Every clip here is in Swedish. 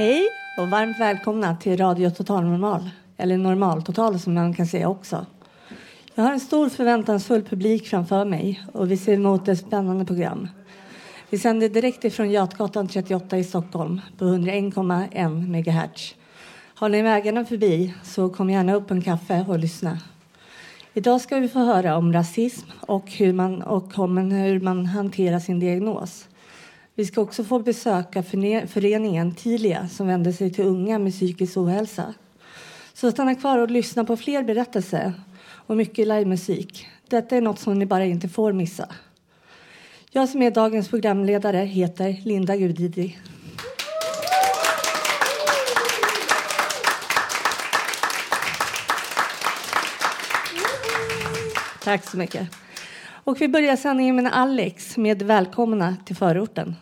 Hej och varmt välkomna till Radio Total Normal, eller Normal Total som man kan säga också. Jag har en stor förväntansfull publik framför mig och vi ser emot ett spännande program. Vi sänder direkt ifrån Götgatan 38 i Stockholm på 101,1 MHz. Har ni vägarna förbi så kom gärna upp en kaffe och lyssna. Idag ska vi få höra om rasism och hur man, och om hur man hanterar sin diagnos. Vi ska också få besöka föreningen Tilia som vänder sig till unga med psykisk ohälsa. Så stanna kvar och lyssna på fler berättelser och mycket livemusik. Detta är något som ni bara inte får missa. Jag som är dagens programledare heter Linda Gudidi. Tack så mycket. Och vi börjar sändningen med Alex med Välkomna till förorten.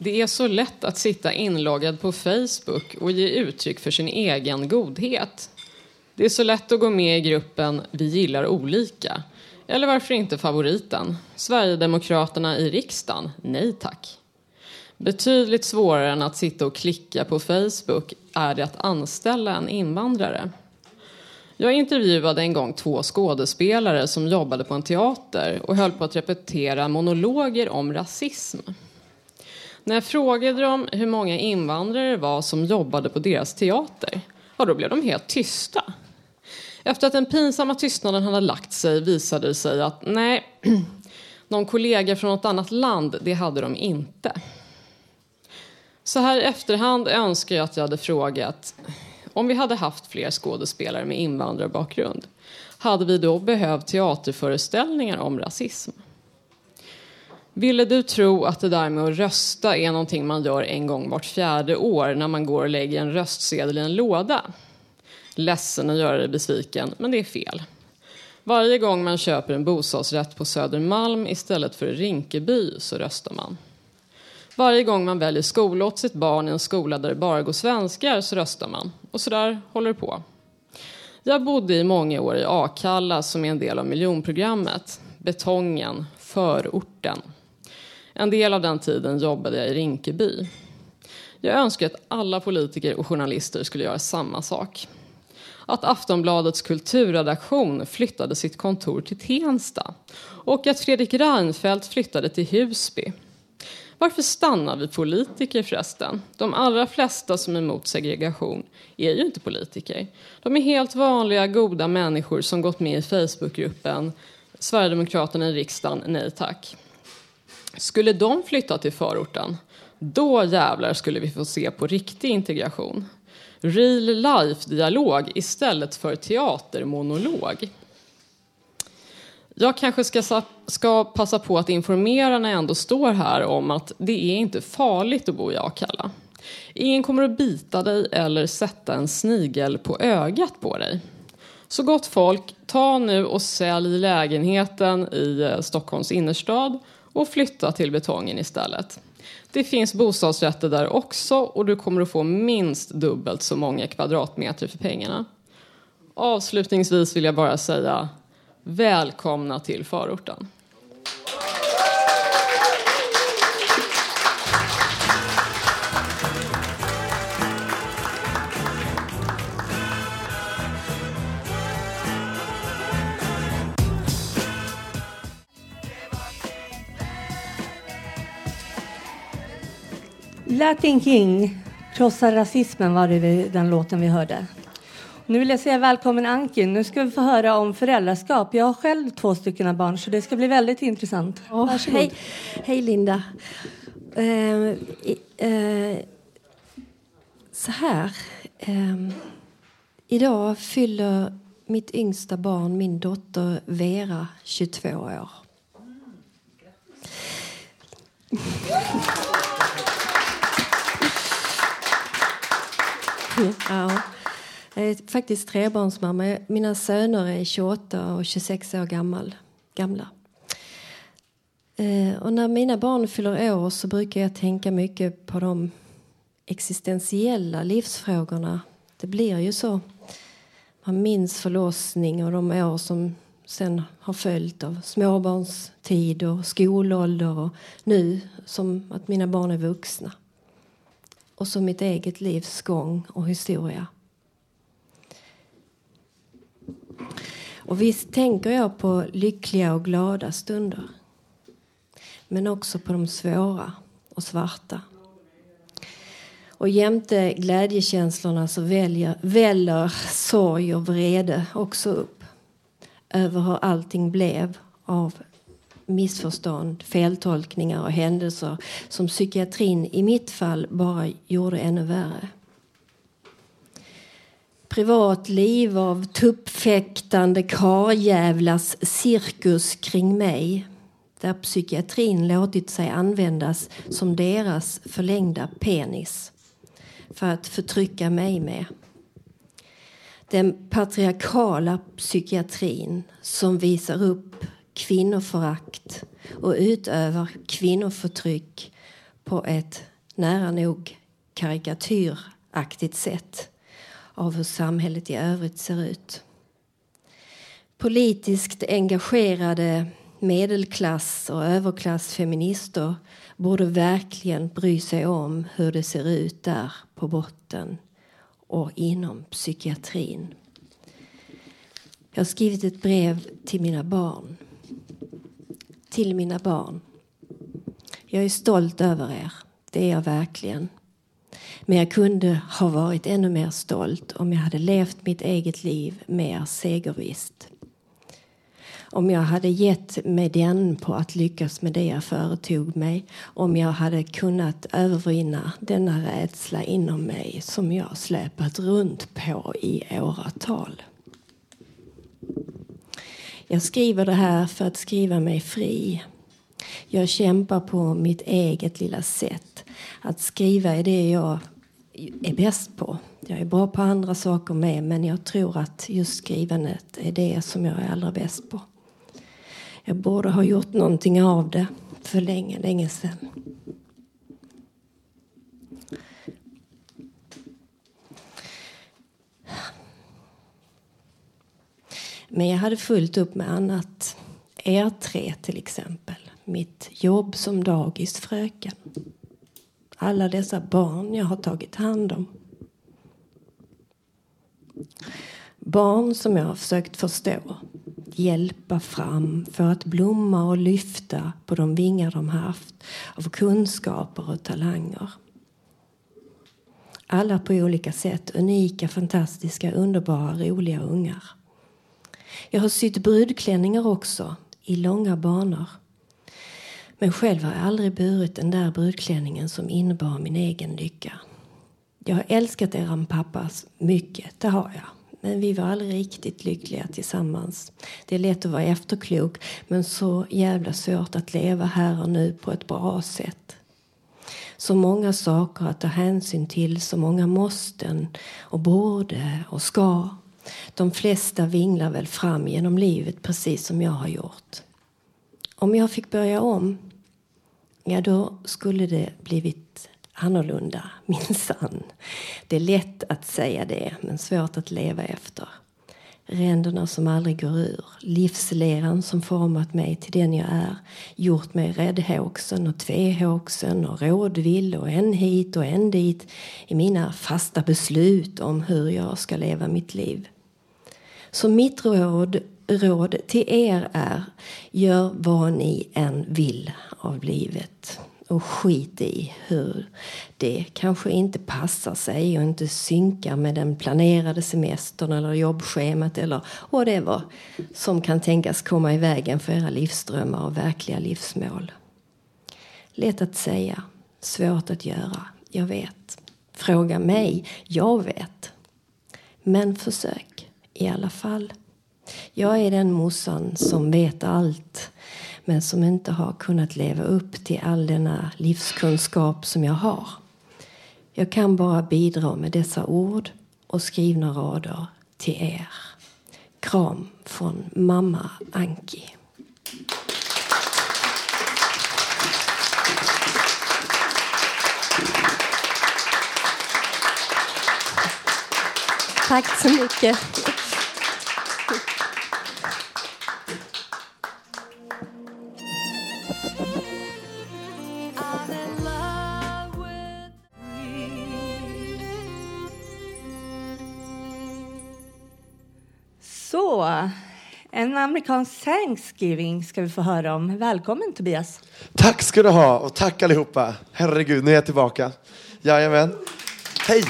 Det är så lätt att sitta inloggad på Facebook och ge uttryck för sin egen godhet. Det är så lätt att gå med i gruppen Vi gillar olika. Eller varför inte favoriten? Sverigedemokraterna i riksdagen? Nej tack. Betydligt svårare än att sitta och klicka på Facebook är det att anställa en invandrare. Jag intervjuade en gång två skådespelare som jobbade på en teater och höll på att repetera monologer om rasism. När jag frågade dem hur många invandrare det var som jobbade på deras teater, ja, då blev de helt tysta. Efter att den pinsamma tystnaden hade lagt sig visade det sig att nej, någon kollega från något annat land, det hade de inte. Så här i efterhand önskar jag att jag hade frågat om vi hade haft fler skådespelare med invandrarbakgrund. Hade vi då behövt teaterföreställningar om rasism? Ville du tro att det där med att rösta är någonting man gör en gång vart fjärde år när man går och lägger en röstsedel i en låda? Ledsen att göra dig besviken, men det är fel. Varje gång man köper en bostadsrätt på Södermalm istället för i Rinkeby så röstar man. Varje gång man väljer skola åt sitt barn i en skola där det bara går svenskar så röstar man. Och så där håller det på. Jag bodde i många år i Akalla som är en del av miljonprogrammet. Betongen, förorten. En del av den tiden jobbade jag i Rinkeby. Jag önskar att alla politiker och journalister skulle göra samma sak. Att Aftonbladets kulturredaktion flyttade sitt kontor till Tensta och att Fredrik Reinfeldt flyttade till Husby. Varför stannar vi politiker förresten? De allra flesta som är emot segregation är ju inte politiker. De är helt vanliga, goda människor som gått med i Facebookgruppen Sverigedemokraterna i riksdagen, nej tack. Skulle de flytta till förorten, då jävlar skulle vi få se på riktig integration. Real life-dialog istället för teatermonolog. Jag kanske ska, ska passa på att informera när jag ändå står här om att det är inte farligt att bo i Akalla. Ingen kommer att bita dig eller sätta en snigel på ögat på dig. Så gott folk, ta nu och sälj lägenheten i eh, Stockholms innerstad och flytta till betongen istället. Det finns bostadsrätter där också och du kommer att få minst dubbelt så många kvadratmeter för pengarna. Avslutningsvis vill jag bara säga välkomna till förorten. Latin King, Krossa rasismen var det den låten vi hörde. Nu vill jag säga välkommen Ankin. Nu ska vi få höra om föräldraskap. Jag har själv två stycken barn så det ska bli väldigt intressant. Oh, hej. hej Linda. Uh, uh, så här. Uh, idag fyller mitt yngsta barn, min dotter Vera, 22 år. ja. Jag är faktiskt trebarnsmamma. Mina söner är 28 och 26 år gammal, gamla. Eh, och när mina barn fyller år så brukar jag tänka mycket på de existentiella livsfrågorna. Det blir ju så. Man minns förlossning och de år som sen har följt av småbarnstid och skolålder och nu som att mina barn är vuxna. Och så mitt eget livs gång och historia. Och visst tänker jag på lyckliga och glada stunder. Men också på de svåra och svarta. Och jämte glädjekänslorna så väljer, väller sorg och vrede också upp över hur allting blev av missförstånd, feltolkningar och händelser som psykiatrin i mitt fall bara gjorde ännu värre. Privatliv av tuppfäktande karjävlars cirkus kring mig där psykiatrin låtit sig användas som deras förlängda penis för att förtrycka mig med. Den patriarkala psykiatrin som visar upp kvinnoförakt och utövar kvinnoförtryck på ett nära nog karikatyraktigt sätt av hur samhället i övrigt ser ut. Politiskt engagerade medelklass och överklassfeminister borde verkligen bry sig om hur det ser ut där på botten och inom psykiatrin. Jag har skrivit ett brev till mina barn. Till mina barn. Jag är stolt över er. Det är jag verkligen. Men jag kunde ha varit ännu mer stolt om jag hade levt mitt eget liv mer segervisst om jag hade gett mig den på att lyckas med det jag företog mig om jag hade kunnat övervinna denna rädsla inom mig som jag släpat runt på i åratal. Jag skriver det här för att skriva mig fri. Jag kämpar på mitt eget lilla sätt. Att skriva är det jag är bäst på. Jag är bra på andra saker med men jag tror att just skrivandet är det som jag är allra bäst på. Jag borde ha gjort någonting av det för länge, länge sedan. Men jag hade fullt upp med annat. Er tre till exempel. Mitt jobb som dagisfröken. Alla dessa barn jag har tagit hand om. Barn som jag har försökt förstå hjälpa fram för att blomma och lyfta på de vingar de haft av kunskaper och talanger. Alla på olika sätt unika, fantastiska, underbara, roliga ungar. Jag har sytt brudklänningar också, i långa banor. Men själv har jag aldrig burit den där brudklänningen som innebar min egen lycka. Jag har älskat eran pappas mycket, det har jag. Men vi var aldrig riktigt lyckliga tillsammans. Det är lätt att vara efterklok men så jävla svårt att leva här och nu på ett bra sätt. Så många saker att ta hänsyn till, så många måsten och borde och ska. De flesta vinglar väl fram genom livet precis som jag har gjort. Om jag fick börja om, ja då skulle det blivit annorlunda, minsann. Det är lätt att säga det, men svårt att leva efter. Ränderna som aldrig går ur, livsleran som format mig till den jag är, gjort mig räddhågsen och tvehågsen och rådvill och en hit och en dit i mina fasta beslut om hur jag ska leva mitt liv. Så mitt råd, råd till er är, gör vad ni än vill av livet och skit i hur det kanske inte passar sig och inte synkar med den planerade semestern eller jobbschemat eller whatever som kan tänkas komma i vägen för era livsdrömmar och verkliga livsmål. Lätt att säga, svårt att göra, jag vet. Fråga mig, jag vet. Men försök i alla fall. Jag är den morsan som vet allt men som inte har kunnat leva upp till all denna livskunskap som jag har. Jag kan bara bidra med dessa ord och skrivna rader till er. Kram från mamma Anki. Tack så mycket. En amerikansk Thanksgiving ska vi få höra om. Välkommen Tobias. Tack ska du ha och tack allihopa. Herregud, nu är jag tillbaka. Jajamän. Hej!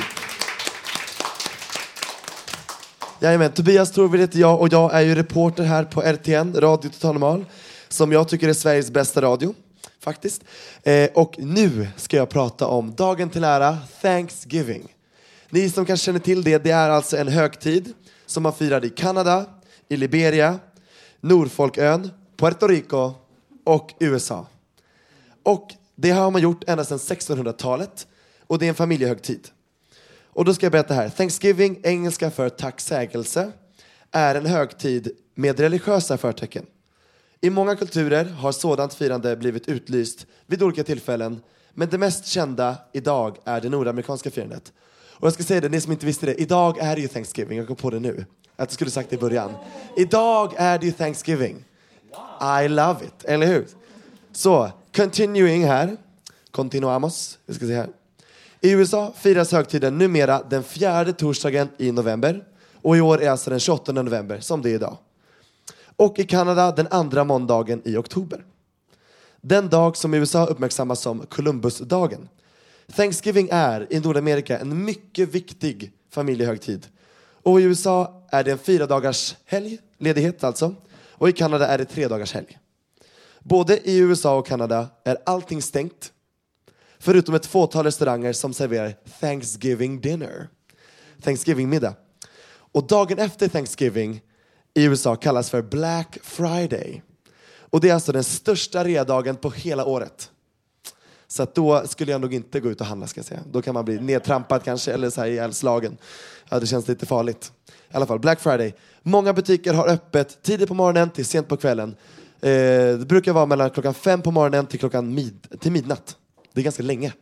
Jajamän, Tobias Torvid heter jag och jag är ju reporter här på RTN, Radio Total Normal, som jag tycker är Sveriges bästa radio, faktiskt. Eh, och nu ska jag prata om dagen till ära, Thanksgiving. Ni som kanske känner till det, det är alltså en högtid som man firar i Kanada, i Liberia, Nordfolkön, Puerto Rico och USA. Och det har man gjort ända sedan 1600-talet och det är en familjehögtid. Och då ska jag berätta här. Thanksgiving, engelska för tacksägelse, är en högtid med religiösa förtecken. I många kulturer har sådant firande blivit utlyst vid olika tillfällen, men det mest kända idag är det nordamerikanska firandet. Och jag ska säga det, ni som inte visste det, idag är det ju Thanksgiving, jag går på det nu. Att jag skulle sagt det i början. Idag är det ju Thanksgiving. I love it, eller hur? Så, continuing här. Continuamos. Vi ska se här. I USA firas högtiden numera den fjärde torsdagen i november. Och i år är alltså den 28 november, som det är idag. Och i Kanada den andra måndagen i oktober. Den dag som i USA uppmärksammas som Columbusdagen. Thanksgiving är i Nordamerika en mycket viktig familjehögtid. Och i USA är det en fyra dagars helg, ledighet alltså. Och i Kanada är det tre dagars helg. Både i USA och Kanada är allting stängt. Förutom ett fåtal restauranger som serverar Thanksgiving dinner. Thanksgiving-middag. Och dagen efter Thanksgiving i USA kallas för Black Friday. Och det är alltså den största readagen på hela året. Så att då skulle jag nog inte gå ut och handla ska jag säga. Då kan man bli nedtrampad kanske eller så här ihjälslagen. Ja, det känns lite farligt. I alla fall, Black Friday. Många butiker har öppet tidigt på morgonen till sent på kvällen. Eh, det brukar vara mellan klockan fem på morgonen till klockan mid till midnatt. Det är ganska länge.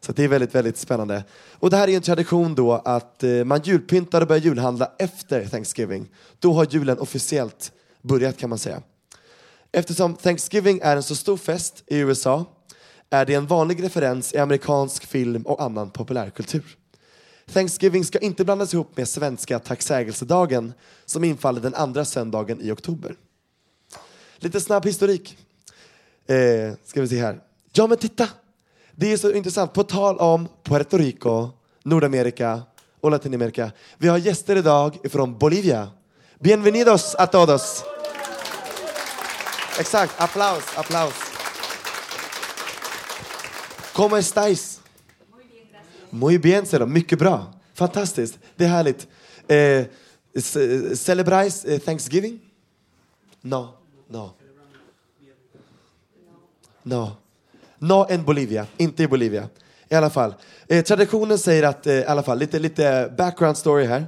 Så det är väldigt, väldigt spännande. Och det här är en tradition då att eh, man julpyntar och börjar julhandla efter Thanksgiving. Då har julen officiellt börjat kan man säga. Eftersom Thanksgiving är en så stor fest i USA är det en vanlig referens i amerikansk film och annan populärkultur. Thanksgiving ska inte blandas ihop med svenska tacksägelsedagen som infaller den andra söndagen i oktober. Lite snabb historik. Eh, ska vi se här. Ja men titta! Det är så intressant. På tal om Puerto Rico, Nordamerika och Latinamerika. Vi har gäster idag från Bolivia. Bienvenidos a todos! Exakt, applaus, applaus. ¿Cómo estáis? Muy bien, säger de. Mycket bra. Fantastiskt. Det är härligt. Eh, celebrais eh, Thanksgiving? No, no. No. No en Bolivia, inte i Bolivia. I alla fall. Eh, traditionen säger att, eh, i alla fall, lite, lite background story här.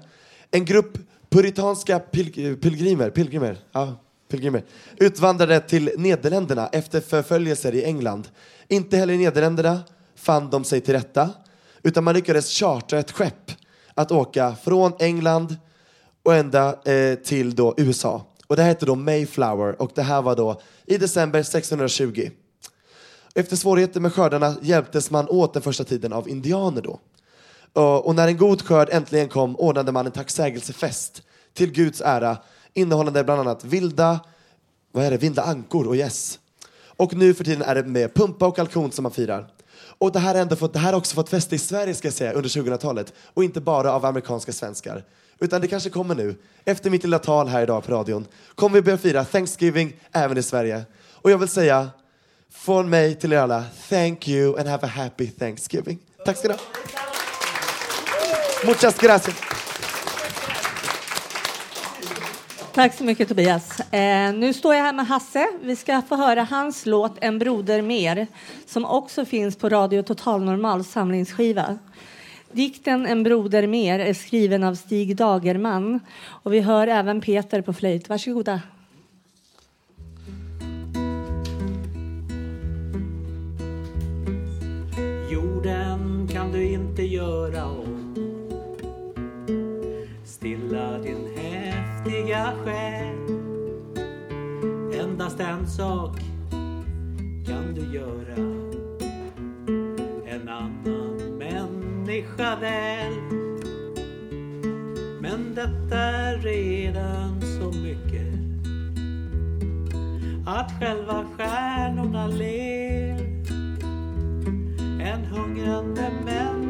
En grupp puritanska pil pilgrimer, pilgrimer, ja, pilgrimer utvandrade till Nederländerna efter förföljelser i England. Inte heller i Nederländerna fann de sig till rätta, utan man lyckades chartra ett skepp att åka från England och ända eh, till då USA. Och det här hette då Mayflower och det här var då i december 1620. Efter svårigheter med skördarna hjälptes man åt den första tiden av indianer då. Och och när en god skörd äntligen kom ordnade man en tacksägelsefest till Guds ära innehållande bland annat vilda, vad är det, vilda ankor och gäss. Och nu för tiden är det med pumpa och kalkon som man firar. Och det här, har ändå fått, det här har också fått fäste i Sverige ska jag säga under 2000-talet och inte bara av amerikanska svenskar. Utan det kanske kommer nu. Efter mitt lilla tal här idag på radion kommer vi börja fira Thanksgiving även i Sverige. Och jag vill säga från mig till er alla, thank you and have a happy Thanksgiving. Tack ska ni ha. Muchas gracias. Tack så mycket Tobias. Eh, nu står jag här med Hasse. Vi ska få höra hans låt En broder mer som också finns på Radio Total Normal samlingsskiva. Dikten En broder mer är skriven av Stig Dagerman och vi hör även Peter på flöjt. Varsågoda. Jorden kan du inte göra om Stilla din häftiga själ Endast en sak kan du göra. En annan människa väl. Men detta är redan så mycket. Att själva stjärnorna ler. En hungrande människa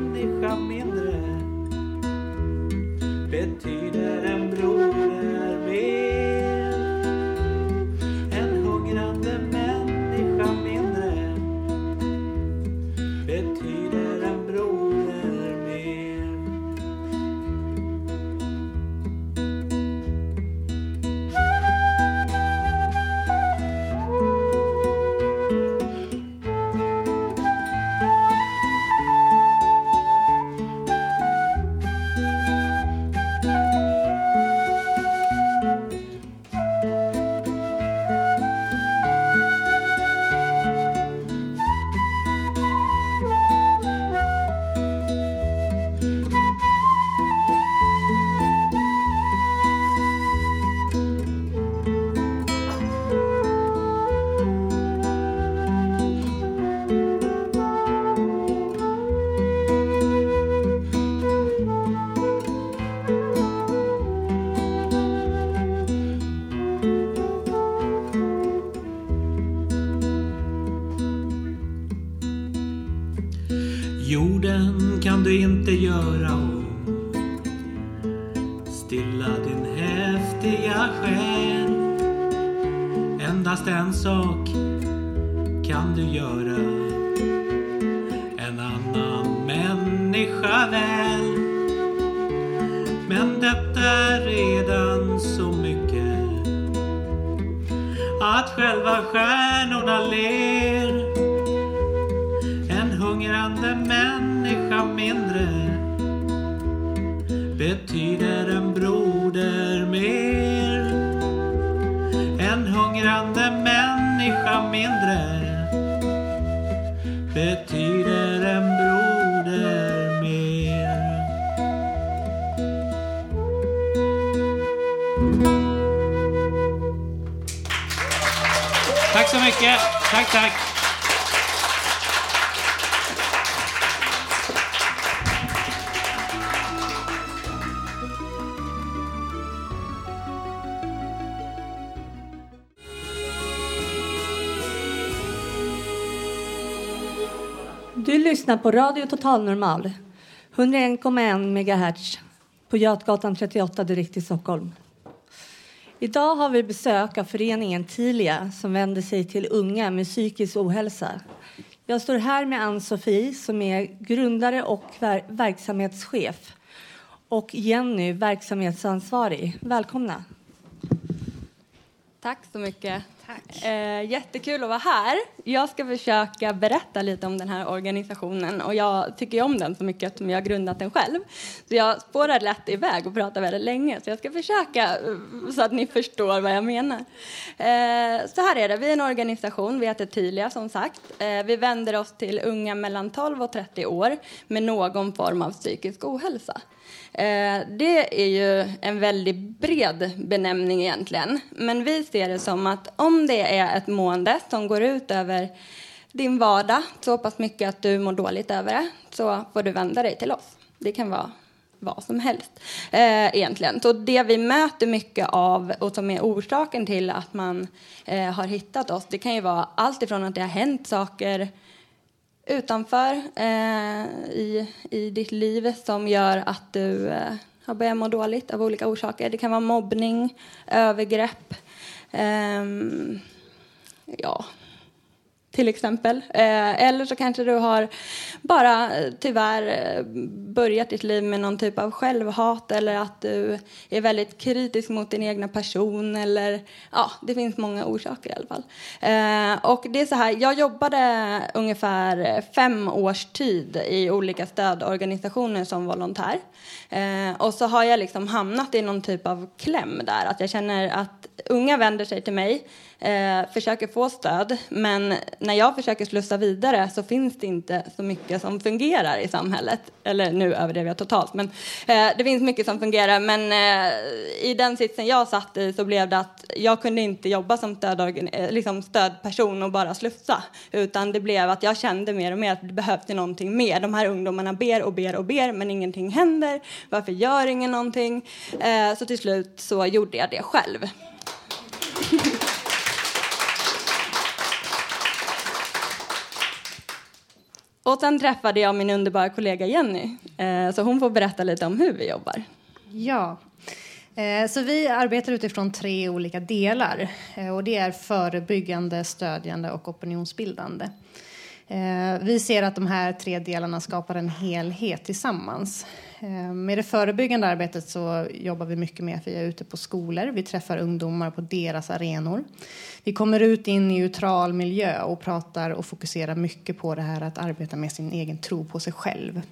Att själva stjärnorna ler en hungrande människa mindre betyder en broder mer. En hungrande människa mindre betyder mycket. Tack, tack. Du lyssnar på Radio Total Normal, 101,1 MHz på Götgatan 38 direkt i Stockholm. Idag har vi besök av föreningen Tilia som vänder sig till unga med psykisk ohälsa. Jag står här med Ann-Sofie som är grundare och ver verksamhetschef och Jenny, verksamhetsansvarig. Välkomna. Tack så mycket. Tack. Eh, jättekul att vara här. Jag ska försöka berätta lite om den här organisationen och jag tycker om den så mycket eftersom jag har grundat den själv. Så jag spårar lätt iväg och pratar väldigt länge så jag ska försöka eh, så att ni förstår vad jag menar. Eh, så här är det, vi är en organisation, vi heter Tilia som sagt. Eh, vi vänder oss till unga mellan 12 och 30 år med någon form av psykisk ohälsa. Eh, det är ju en väldigt bred benämning egentligen. Men vi ser det som att om det är ett mående som går ut över din vardag så pass mycket att du mår dåligt över det så får du vända dig till oss. Det kan vara vad som helst eh, egentligen. Så det vi möter mycket av och som är orsaken till att man eh, har hittat oss det kan ju vara allt ifrån att det har hänt saker utanför eh, i, i ditt liv som gör att du eh, har börjat må dåligt av olika orsaker. Det kan vara mobbning, övergrepp, Eh, ja, till exempel. Eh, eller så kanske du har bara eh, tyvärr eh, börjat ditt liv med någon typ av självhat eller att du är väldigt kritisk mot din egna person eller ja, det finns många orsaker i alla fall. Eh, och det är så här, jag jobbade ungefär fem års tid i olika stödorganisationer som volontär. Eh, och så har jag liksom hamnat i någon typ av kläm där, att jag känner att unga vänder sig till mig eh, försöker få stöd. Men när jag försöker slussa vidare så finns det inte så mycket som fungerar i samhället. Eller nu överdrev jag totalt. Men eh, det finns mycket som fungerar. Men eh, i den sitsen jag satt i så blev det att jag kunde inte jobba som stöd, eh, liksom stödperson och bara slussa. Utan det blev att jag kände mer och mer att det behövde någonting mer. De här ungdomarna ber och ber och ber men ingenting händer. Varför gör ingen någonting? Eh, så till slut så gjorde jag det själv. Och sen träffade jag min underbara kollega Jenny, eh, så hon får berätta lite om hur vi jobbar. Ja, eh, så vi arbetar utifrån tre olika delar. Eh, och det är förebyggande, stödjande och opinionsbildande. Eh, vi ser att de här tre delarna skapar en helhet tillsammans. Eh, med det förebyggande arbetet så jobbar vi mycket med att vi är ute på skolor. Vi träffar ungdomar på deras arenor. Vi kommer ut i en neutral miljö och pratar och fokuserar mycket på det här att arbeta med sin egen tro på sig själv.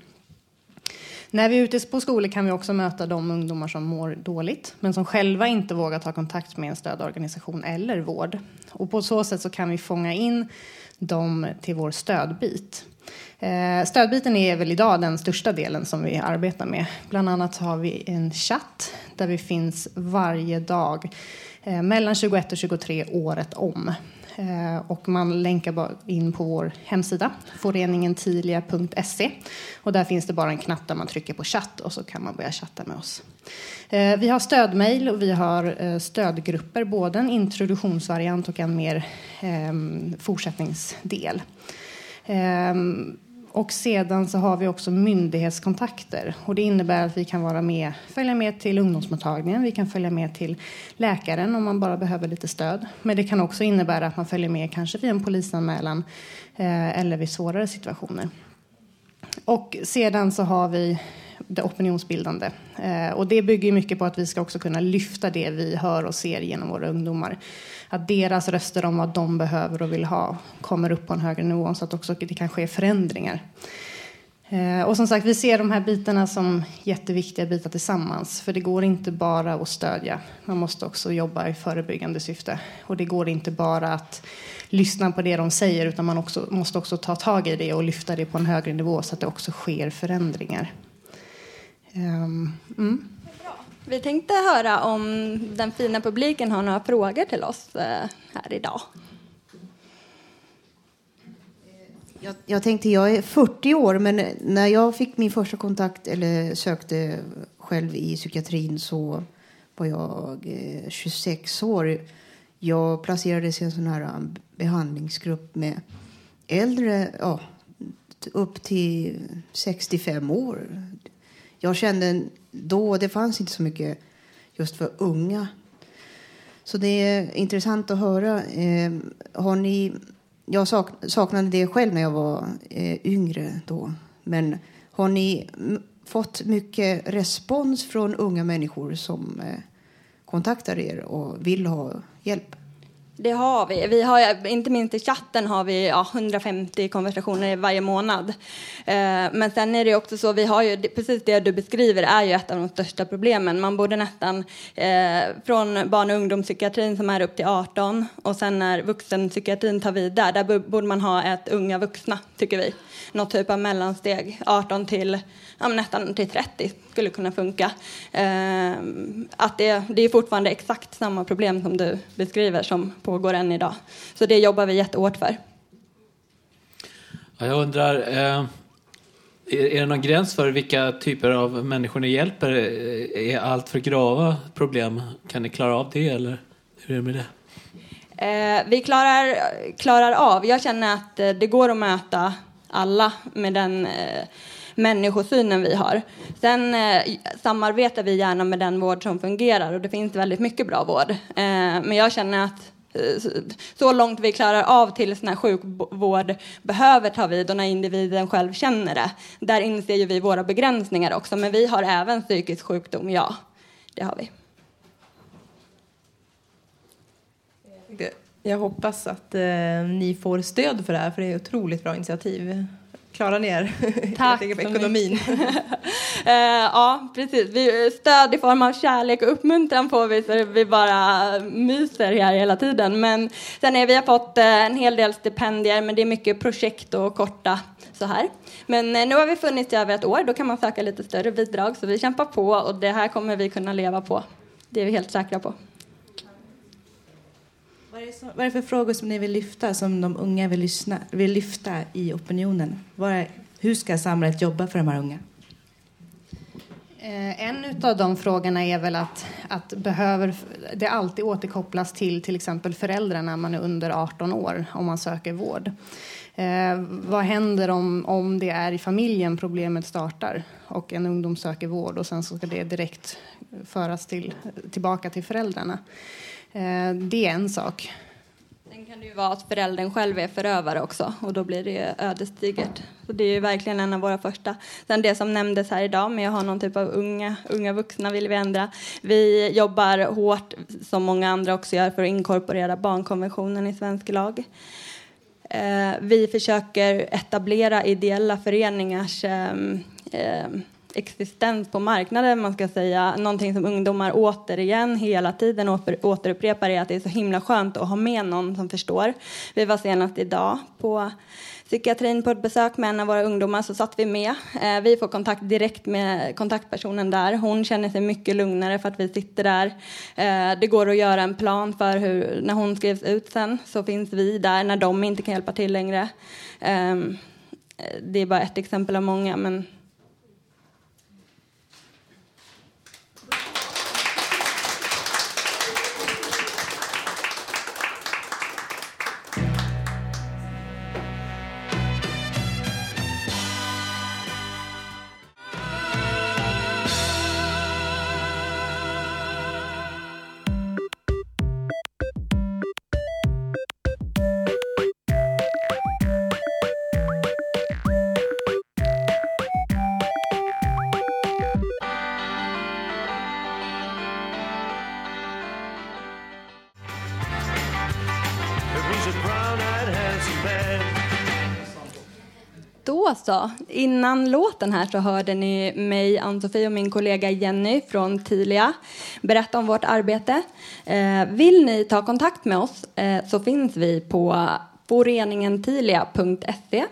När vi är ute på skolor kan vi också möta de ungdomar som mår dåligt men som själva inte vågar ta kontakt med en stödorganisation eller vård. Och på så sätt så kan vi fånga in dem till vår stödbit. Eh, stödbiten är väl idag den största delen som vi arbetar med. Bland annat har vi en chatt där vi finns varje dag eh, mellan 21 och 23 året om. Eh, och man länkar in på vår hemsida, foreningentilia.se. Och där finns det bara en knapp där man trycker på chatt och så kan man börja chatta med oss. Eh, vi har stödmejl och vi har eh, stödgrupper, både en introduktionsvariant och en mer ehm, fortsättningsdel. Ehm, och sedan så har vi också myndighetskontakter. Och det innebär att vi kan vara med, följa med till ungdomsmottagningen, vi kan följa med till läkaren om man bara behöver lite stöd. Men det kan också innebära att man följer med kanske vid en polisanmälan eh, eller vid svårare situationer. Och sedan så har vi det opinionsbildande. Eh, och det bygger mycket på att vi ska också kunna lyfta det vi hör och ser genom våra ungdomar att deras röster om vad de behöver och vill ha kommer upp på en högre nivå så att också det kan ske förändringar. Eh, och som sagt, vi ser de här bitarna som jätteviktiga bitar tillsammans. För det går inte bara att stödja. Man måste också jobba i förebyggande syfte. Och det går inte bara att lyssna på det de säger utan man också, måste också ta tag i det och lyfta det på en högre nivå så att det också sker förändringar. Um, mm. Vi tänkte höra om den fina publiken har några frågor till oss eh, här idag. Jag, jag, tänkte, jag är 40 år, men när jag fick min första kontakt eller sökte själv i psykiatrin så var jag eh, 26 år. Jag placerades i en sån här eh, behandlingsgrupp med äldre, ja, upp till 65 år. Jag kände då, det fanns inte så mycket just för unga. Så det är intressant att höra. Eh, har ni, jag sak, saknade det själv när jag var eh, yngre då. Men har ni fått mycket respons från unga människor som eh, kontaktar er och vill ha hjälp? Det har vi. vi har, inte minst i chatten har vi ja, 150 konversationer varje månad. Eh, men sen är det också så, vi har ju, precis det du beskriver är ju ett av de största problemen. Man borde nästan, eh, från barn och ungdomspsykiatrin som är upp till 18 och sen när vuxenpsykiatrin tar vid där, där borde man ha ett unga vuxna, tycker vi. Något typ av mellansteg, 18 till ja, nästan till 30 skulle kunna funka. Eh, att det, det är fortfarande exakt samma problem som du beskriver som pågår än idag. Så det jobbar vi jättehårt för. Ja, jag undrar, eh, är det någon gräns för vilka typer av människor ni hjälper? Är allt för grava problem? Kan ni klara av det eller hur är det med det? Eh, vi klarar, klarar av. Jag känner att eh, det går att möta alla med den eh, människosynen vi har. Sen eh, samarbetar vi gärna med den vård som fungerar och det finns väldigt mycket bra vård. Eh, men jag känner att eh, så långt vi klarar av tills när sjukvård behöver ta vid och när individen själv känner det. Där inser ju vi våra begränsningar också, men vi har även psykisk sjukdom, ja. Det har vi. Jag hoppas att eh, ni får stöd för det här, för det är ett otroligt bra initiativ. Klarar ni er? Tack ekonomin. Eh, ja, precis. Vi, stöd i form av kärlek och uppmuntran får vi så vi bara myser här hela tiden. Men sen är vi har fått eh, en hel del stipendier, men det är mycket projekt och korta så här. Men eh, nu har vi funnits i över ett år, då kan man söka lite större bidrag. Så vi kämpar på och det här kommer vi kunna leva på. Det är vi helt säkra på. Vad är, det som, vad är det för frågor som ni vill lyfta, som de unga vill, lyssna, vill lyfta i opinionen? Vad är, hur ska samhället jobba för de här unga? Eh, en av de frågorna är väl att, att behöver det alltid återkopplas till till exempel föräldrar när man är under 18 år om man söker vård. Eh, vad händer om, om det är i familjen problemet startar och en ungdom söker vård och sen så ska det direkt föras till, tillbaka till föräldrarna? Eh, det är en sak. Sen kan det ju vara att föräldern själv är förövare också och då blir det ju ödesdigert. Så det är ju verkligen en av våra första. Sen det som nämndes här idag med att ha någon typ av unga, unga vuxna vill vi ändra. Vi jobbar hårt, som många andra också gör, för att inkorporera barnkonventionen i svensk lag. Eh, vi försöker etablera ideella föreningars ehm, ehm, existens på marknaden, man ska säga. Någonting som ungdomar återigen hela tiden åter, återupprepar är att det är så himla skönt att ha med någon som förstår. Vi var senast idag på psykiatrin på ett besök med en av våra ungdomar så satt vi med. Eh, vi får kontakt direkt med kontaktpersonen där. Hon känner sig mycket lugnare för att vi sitter där. Eh, det går att göra en plan för hur, när hon skrivs ut sen så finns vi där när de inte kan hjälpa till längre. Ehm, det är bara ett exempel av många men Då så. Innan låten här så hörde ni mig, Ann-Sofie och min kollega Jenny från Tilia berätta om vårt arbete. Eh, vill ni ta kontakt med oss eh, så finns vi på foreningentilia.se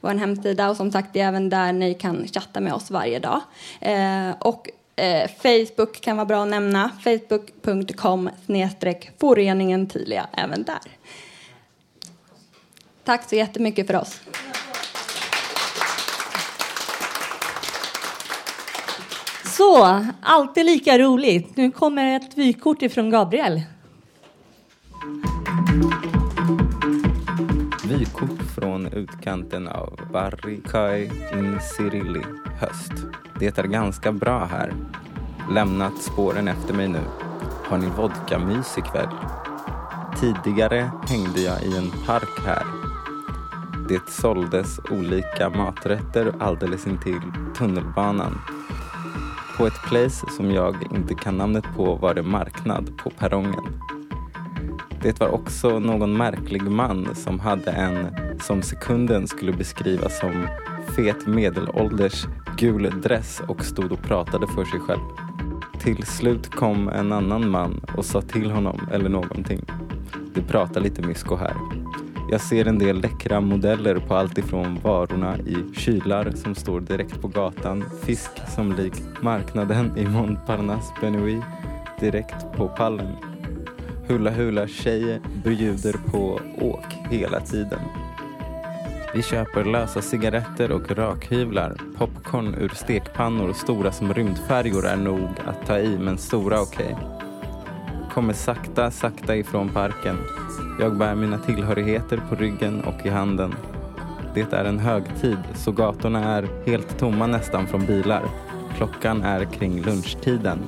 vår hemsida och som sagt det är även där ni kan chatta med oss varje dag. Eh, och eh, Facebook kan vara bra att nämna. Facebook.com snedstreck Foreningen Tilia även där. Tack så jättemycket för oss. Så, alltid lika roligt. Nu kommer ett vykort ifrån Gabriel. Vykort från utkanten av Barrikai Nsirili, höst. Det är ganska bra här. Lämnat spåren efter mig nu. Har ni vodkamys ikväll? Tidigare hängde jag i en park här. Det såldes olika maträtter alldeles intill tunnelbanan. På ett place som jag inte kan namnet på var det marknad på perrongen. Det var också någon märklig man som hade en, som sekunden skulle beskrivas som fet medelålders gul dress och stod och pratade för sig själv. Till slut kom en annan man och sa till honom eller någonting. De pratar lite mysko här. Jag ser en del läckra modeller på allt ifrån varorna i kylar som står direkt på gatan, fisk som likt marknaden i Montparnasse Benoît direkt på pallen. Hula Hula tjejer bjuder på åk hela tiden. Vi köper lösa cigaretter och rökhyvlar. Popcorn ur stekpannor stora som rymdfärjor är nog att ta i, men stora okej. Kommer sakta, sakta ifrån parken. Jag bär mina tillhörigheter på ryggen och i handen. Det är en högtid, så gatorna är helt tomma nästan från bilar. Klockan är kring lunchtiden.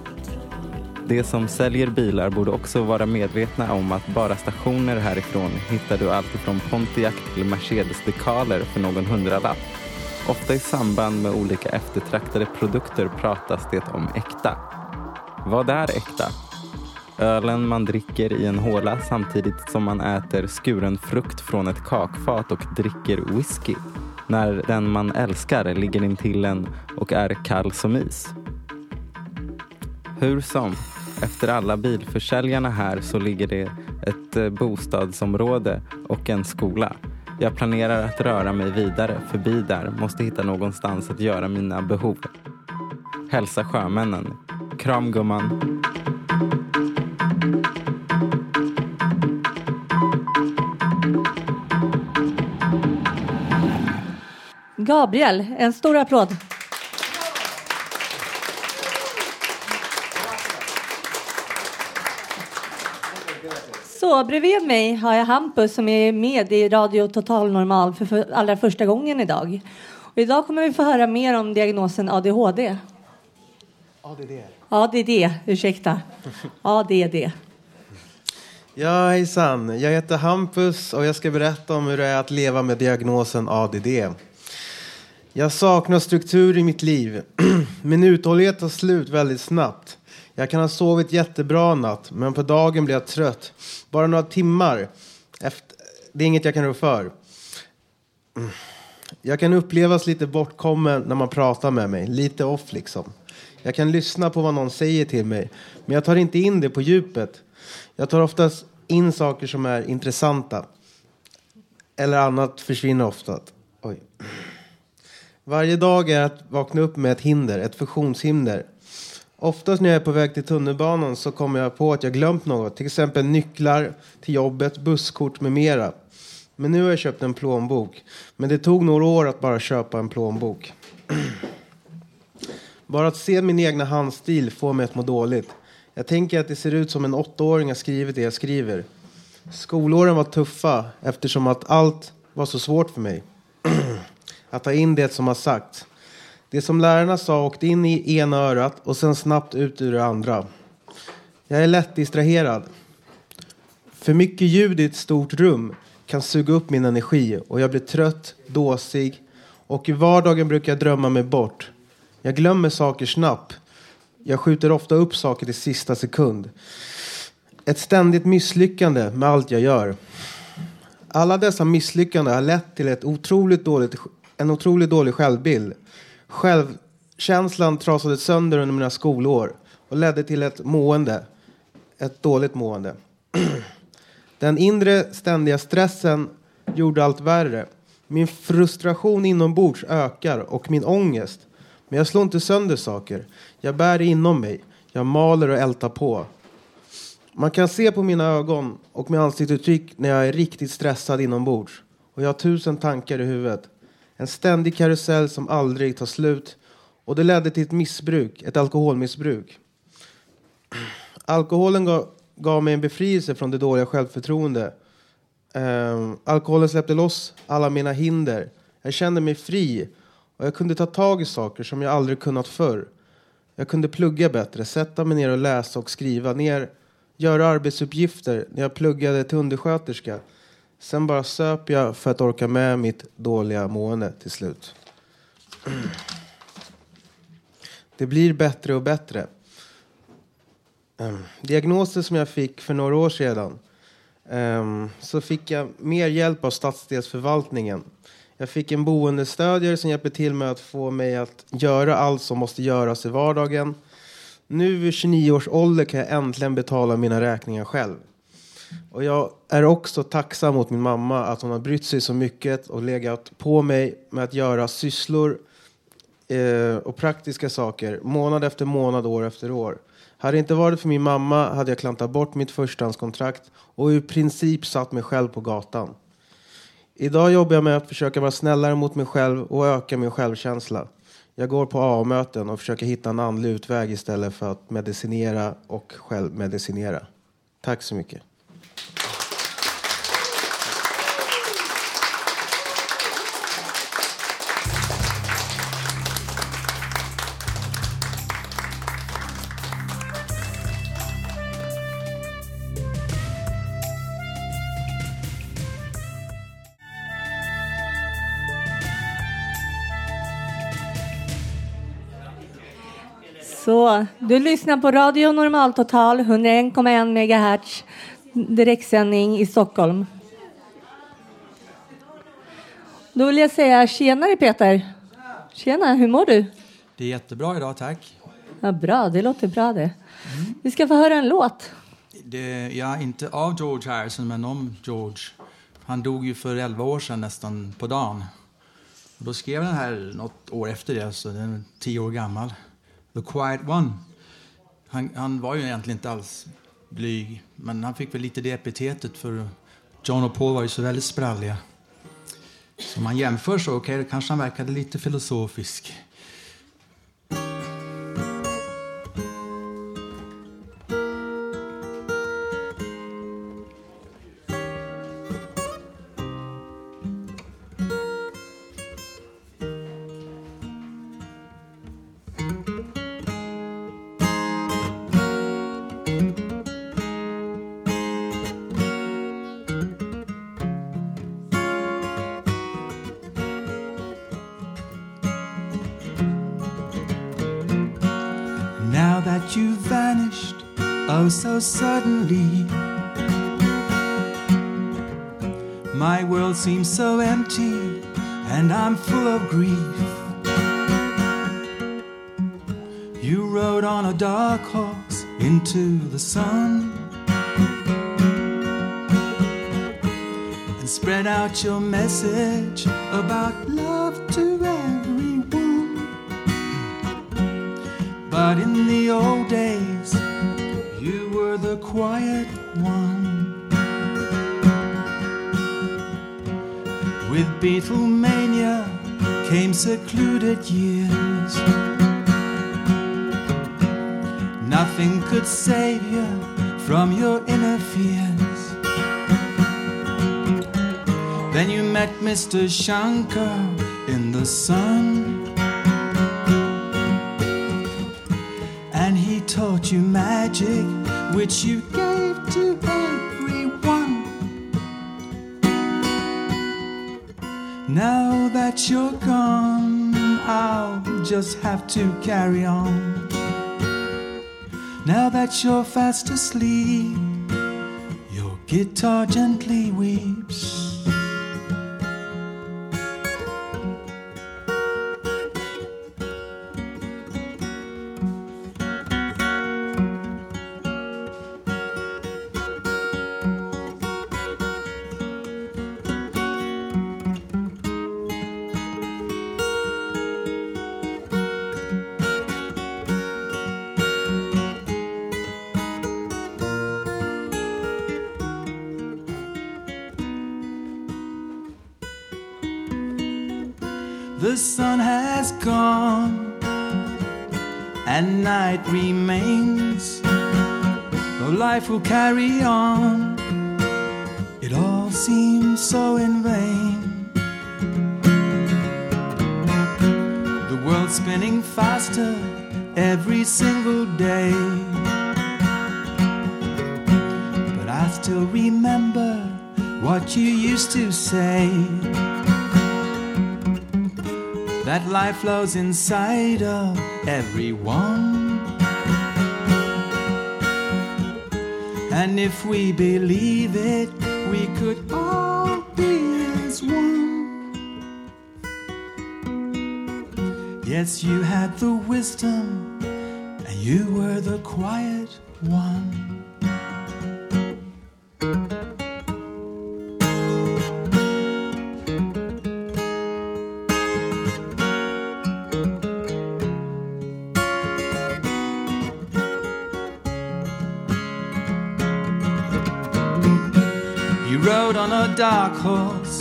De som säljer bilar borde också vara medvetna om att bara stationer härifrån hittar du allt ifrån Pontiac till Mercedes-dekaler för någon hundralapp. Ofta i samband med olika eftertraktade produkter pratas det om äkta. Vad är äkta? Ölen man dricker i en håla samtidigt som man äter skuren frukt från ett kakfat och dricker whisky. När den man älskar ligger intill en och är kall som is. Hur som, efter alla bilförsäljarna här så ligger det ett eh, bostadsområde och en skola. Jag planerar att röra mig vidare förbi där, måste hitta någonstans att göra mina behov. Hälsa sjömännen. Kram gumman. Gabriel, en stor applåd. Så bredvid mig har jag Hampus som är med i Radio Total Normal för, för allra första gången idag. Och idag kommer vi få höra mer om diagnosen ADHD. ADD. ADD, ursäkta. ADD. Ja, hejsan. Jag heter Hampus och jag ska berätta om hur det är att leva med diagnosen ADD. Jag saknar struktur i mitt liv. Min uthållighet tar slut väldigt snabbt. Jag kan ha sovit jättebra natt, men på dagen blir jag trött. Bara några timmar. Efter... Det är inget jag kan rå för. Jag kan upplevas lite bortkommen när man pratar med mig. Lite off liksom. Jag kan lyssna på vad någon säger till mig, men jag tar inte in det på djupet. Jag tar oftast in saker som är intressanta. Eller annat försvinner ofta. Oj. Varje dag är att vakna upp med ett hinder, ett funktionshinder. Oftast när jag är på väg till tunnelbanan så kommer jag på att jag glömt något. Till exempel nycklar till jobbet, busskort med mera. Men nu har jag köpt en plånbok. Men det tog några år att bara köpa en plånbok. Bara att se min egna handstil får mig att må dåligt. Jag tänker att det ser ut som en åttaåring har skrivit det jag skriver. Skolåren var tuffa eftersom att allt var så svårt för mig. att ta in det som har sagts. Det som lärarna sa åkte in i ena örat och sen snabbt ut ur det andra. Jag är lätt distraherad. För mycket ljud i ett stort rum kan suga upp min energi och jag blir trött, dåsig och i vardagen brukar jag drömma mig bort. Jag glömmer saker snabbt. Jag skjuter ofta upp saker till sista sekund. Ett ständigt misslyckande med allt jag gör. Alla dessa misslyckanden har lett till ett otroligt dåligt, en otroligt dålig självbild. Självkänslan trasades sönder under mina skolår och ledde till ett mående. Ett dåligt mående. Den inre ständiga stressen gjorde allt värre. Min frustration inombords ökar och min ångest. Men jag slår inte sönder saker. Jag bär det inom mig. Jag maler och ältar på. Man kan se på mina ögon och mitt ansiktsuttryck när jag är riktigt stressad inombords. Och jag har tusen tankar i huvudet. En ständig karusell som aldrig tar slut. Och det ledde till ett missbruk, ett alkoholmissbruk. Alkoholen gav, gav mig en befrielse från det dåliga självförtroende. Um, alkoholen släppte loss alla mina hinder. Jag kände mig fri och jag kunde ta tag i saker som jag aldrig kunnat förr. Jag kunde plugga bättre, sätta mig ner och läsa och skriva ner, göra arbetsuppgifter när jag pluggade till undersköterska. Sen bara söp jag för att orka med mitt dåliga mående till slut. Det blir bättre och bättre. Diagnoser diagnosen som jag fick för några år sedan ehm, så fick jag mer hjälp av stadsdelsförvaltningen. Jag fick en boendestödjare som hjälper till med att få mig att göra allt som måste göras i vardagen. Nu vid 29 års ålder kan jag äntligen betala mina räkningar själv. Och jag är också tacksam mot min mamma att hon har brytt sig så mycket och legat på mig med att göra sysslor eh, och praktiska saker månad efter månad, år efter år. Hade det inte varit för min mamma hade jag klantat bort mitt förstahandskontrakt och i princip satt mig själv på gatan. Idag jobbar jag med att försöka vara snällare mot mig själv och öka min självkänsla. Jag går på AA-möten och försöker hitta en andlig utväg istället för att medicinera och självmedicinera. Tack så mycket. Så, du lyssnar på Radio Normaltotal 101,1 MHz direktsändning i Stockholm. Då vill jag säga tjenare Peter. Tjena, hur mår du? Det är jättebra idag, tack. Ja, bra, det låter bra det. Vi ska få höra en låt. Det, ja, inte av George Harrison, men om George. Han dog ju för 11 år sedan nästan på dagen. Och då skrev den här något år efter det, så den är tio år gammal. The Quiet One. Han, han var ju egentligen inte alls blyg, men han fick väl lite det epitetet för John och Paul var ju så väldigt spralliga. Så om man jämför så okej, okay, kanske han verkade lite filosofisk. Out your message about love to everyone. But in the old days, you were the quiet one. With Beatlemania came secluded years. Nothing could save you from your inner fears. Then you met Mr. Shankar in the sun. And he taught you magic, which you gave to everyone. Now that you're gone, I'll just have to carry on. Now that you're fast asleep, your guitar gently weeps. Flows inside of everyone. And if we believe it, we could all be as one. Yes, you had the wisdom, and you were the quiet one. Dark horse,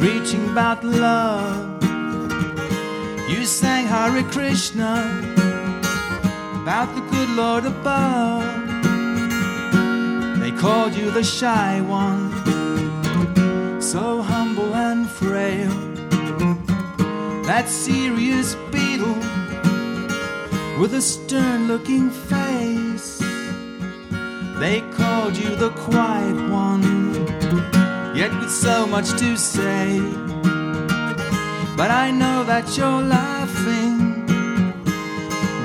preaching about love. You sang Hare Krishna about the good Lord above. They called you the shy one, so humble and frail. That serious beetle with a stern looking face. They called you the quiet one, yet with so much to say. But I know that you're laughing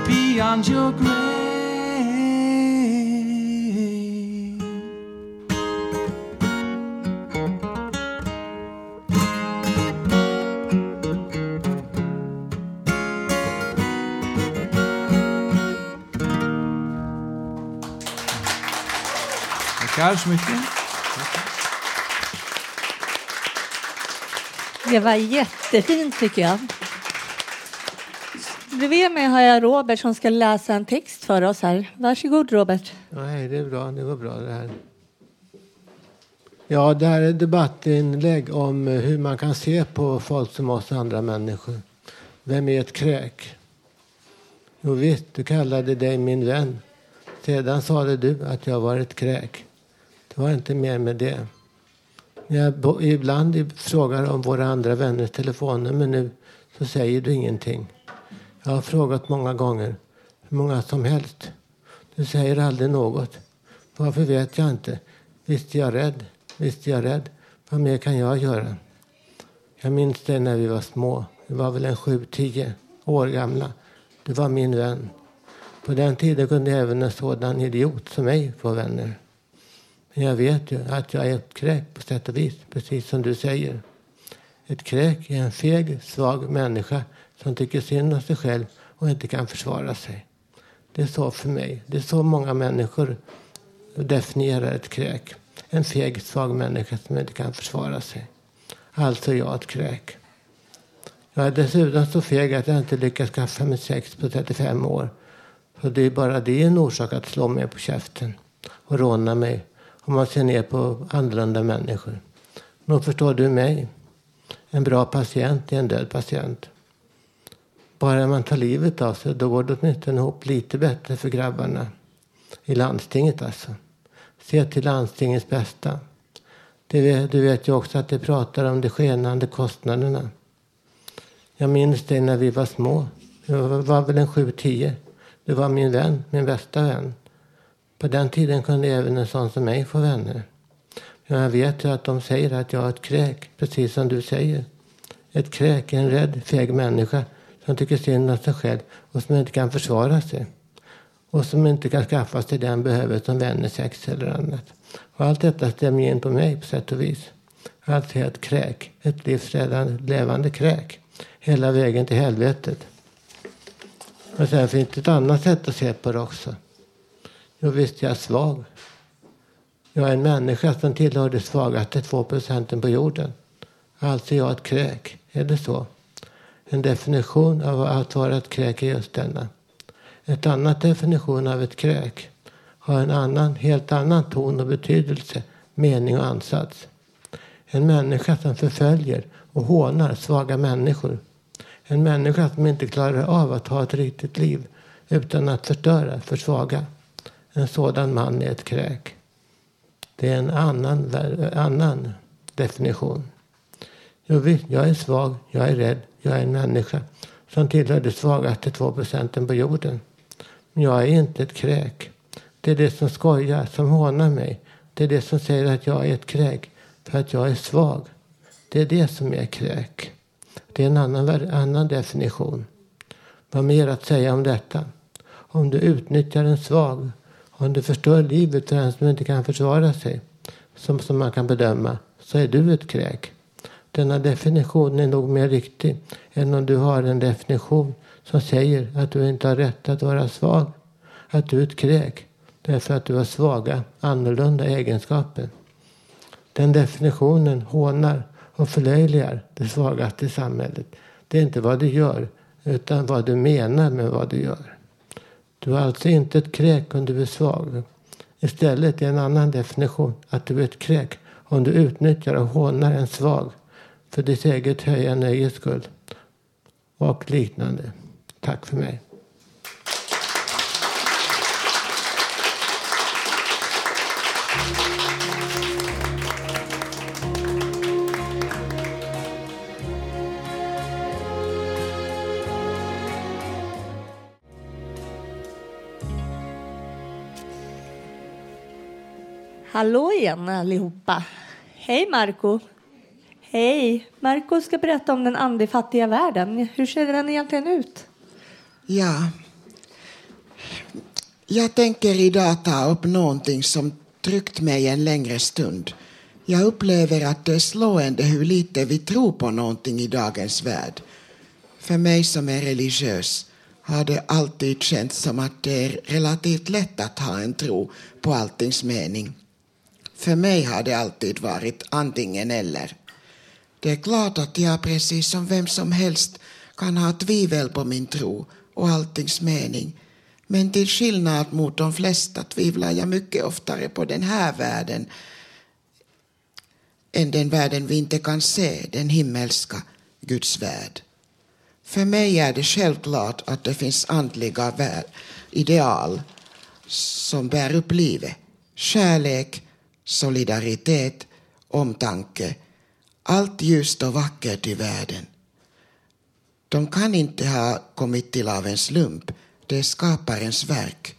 beyond your grave. Tackar Det var jättefint tycker jag. Bredvid mig har jag Robert som ska läsa en text för oss här. Varsågod Robert. Nej, det är bra. Det går bra det här. Ja, det här är ett debattinlägg om hur man kan se på folk som oss andra människor. Vem är ett kräk? Jo visst, du kallade dig min vän. Sedan sade du att jag var ett kräk. Det var inte mer med det. Jag ibland frågar om våra andra vänners telefonnummer nu så säger du ingenting. Jag har frågat många gånger, hur många som helst. Du säger aldrig något. Varför vet jag inte. Visst är jag rädd. Visst är jag rädd. Vad mer kan jag göra? Jag minns det när vi var små. Vi var väl en sju, tio år gamla. Du var min vän. På den tiden kunde även en sådan idiot som mig få vänner. Men jag vet ju att jag är ett kräk på sätt och vis, precis som du säger. Ett kräk är en feg, svag människa som tycker synd om sig själv och inte kan försvara sig. Det är så för mig. Det är så många människor definierar ett kräk. En feg, svag människa som inte kan försvara sig. Alltså är jag ett kräk. Jag är dessutom så feg att jag inte lyckats skaffa mig sex på 35 år. Så det är bara det en orsak att slå mig på käften och råna mig om man ser ner på annorlunda människor. Nog förstår du mig. En bra patient är en död patient. Bara man tar livet av sig, då går det åtminstone ihop lite bättre för grabbarna. I landstinget alltså. Se till landstingets bästa. Du vet, du vet ju också att de pratar om de skenande kostnaderna. Jag minns dig när vi var små. Jag var väl en sju, tio. Du var min vän, min bästa vän. På den tiden kunde även en sån som mig få vänner. Men jag vet ju att de säger att jag är ett kräk, precis som du säger. Ett kräk är en rädd, feg människa som tycker synd om sig själv och som inte kan försvara sig. Och som inte kan skaffa sig den behöver som vänner, sex eller annat. Och allt detta stämmer in på mig på sätt och vis. Alltså är ett kräk, ett livsräddande, levande kräk. Hela vägen till helvetet. Och sen finns det ett annat sätt att se på det också. Då visst är jag svag. Jag är en människa som tillhör de svagaste två procenten på jorden. Alltså är jag ett kräk. Är det så? En definition av att vara ett kräk är just denna. Ett annat definition av ett kräk har en annan, helt annan ton och betydelse, mening och ansats. En människa som förföljer och hånar svaga människor. En människa som inte klarar av att ha ett riktigt liv utan att förstöra för svaga. En sådan man är ett kräk. Det är en annan, annan definition. Jo, visst, jag är svag, jag är rädd, jag är en människa som tillhör de svagaste två procenten på jorden. Men jag är inte ett kräk. Det är det som skojar, som hånar mig. Det är det som säger att jag är ett kräk för att jag är svag. Det är det som är kräk. Det är en annan, annan definition. Vad mer att säga om detta? Om du utnyttjar en svag, om du förstör livet för en som inte kan försvara sig, som, som man kan bedöma, så är du ett kräk. Denna definition är nog mer riktig än om du har en definition som säger att du inte har rätt att vara svag. Att du är ett kräk därför att du har svaga, annorlunda egenskaper. Den definitionen hånar och förlöjligar det svagaste i samhället. Det är inte vad du gör, utan vad du menar med vad du gör. Du är alltså inte ett kräk om du är svag. Istället är en annan definition att du är ett kräk om du utnyttjar och hånar en svag för ditt eget höja nöjes skull och liknande. Tack för mig. Hallå igen allihopa. Hej Marco. Hej. Marco ska berätta om den andefattiga världen. Hur ser den egentligen ut? Ja, Jag tänker idag ta upp någonting som tryckt mig en längre stund. Jag upplever att det är slående hur lite vi tror på någonting i dagens värld. För mig som är religiös har det alltid känts som att det är relativt lätt att ha en tro på alltings mening. För mig har det alltid varit antingen eller. Det är klart att jag precis som vem som helst kan ha tvivel på min tro och alltings mening. Men till skillnad mot de flesta tvivlar jag mycket oftare på den här världen än den världen vi inte kan se, den himmelska Guds värld. För mig är det självklart att det finns andliga ideal som bär upp livet. Kärlek, solidaritet, omtanke. Allt ljust och vackert i världen. De kan inte ha kommit till av en slump. Det är skaparens verk.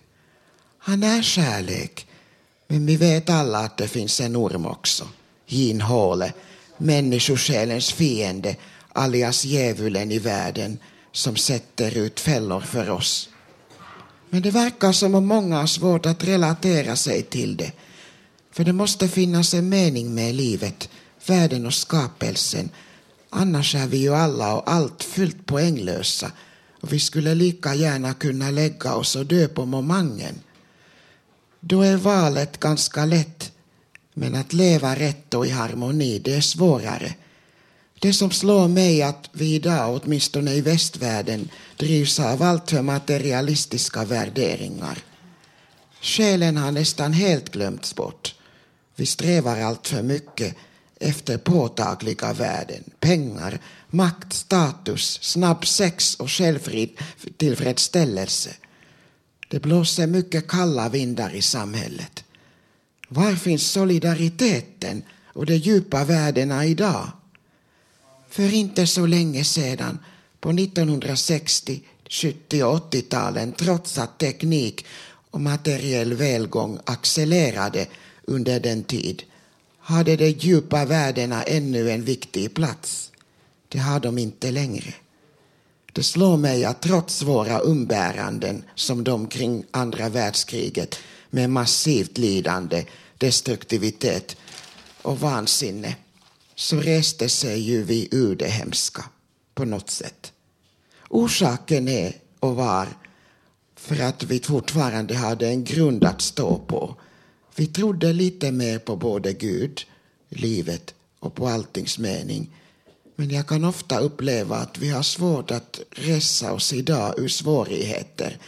Han är kärlek. Men vi vet alla att det finns en orm också. Hinhåle, människosjälens fiende, alias djävulen i världen som sätter ut fällor för oss. Men det verkar som om många har svårt att relatera sig till det. För det måste finnas en mening med livet, världen och skapelsen. Annars är vi ju alla och allt fullt poänglösa och vi skulle lika gärna kunna lägga oss och dö på momangen. Då är valet ganska lätt, men att leva rätt och i harmoni, det är svårare. Det som slår mig är att vi idag, åtminstone i västvärlden, drivs av alltför materialistiska värderingar. Själen har nästan helt glömts bort. Vi strävar allt för mycket efter påtagliga värden. Pengar, makt, status, snabb sex och självtillfredsställelse. Det blåser mycket kalla vindar i samhället. Var finns solidariteten och de djupa värdena idag? För inte så länge sedan, på 1960, 70 och 80-talen, trots att teknik och materiell välgång accelererade under den tid, hade de djupa värdena ännu en viktig plats. Det har de inte längre. Det slår mig att trots våra umbäranden som de kring andra världskriget med massivt lidande, destruktivitet och vansinne så reste sig ju vi ur det hemska på något sätt. Orsaken är och var för att vi fortfarande hade en grund att stå på. Vi trodde lite mer på både Gud, livet och på alltings mening. Men jag kan ofta uppleva att vi har svårt att resa oss idag ur svårigheter.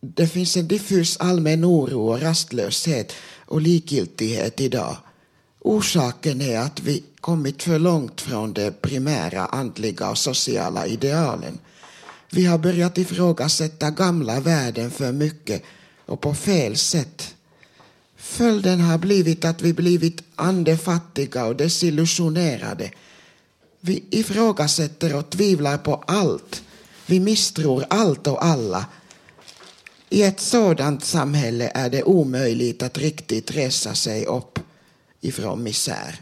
Det finns en diffus allmän oro och rastlöshet och likgiltighet idag. Orsaken är att vi kommit för långt från de primära andliga och sociala idealen. Vi har börjat ifrågasätta gamla värden för mycket och på fel sätt. Följden har blivit att vi blivit andefattiga och desillusionerade. Vi ifrågasätter och tvivlar på allt. Vi misstror allt och alla. I ett sådant samhälle är det omöjligt att riktigt resa sig upp ifrån misär.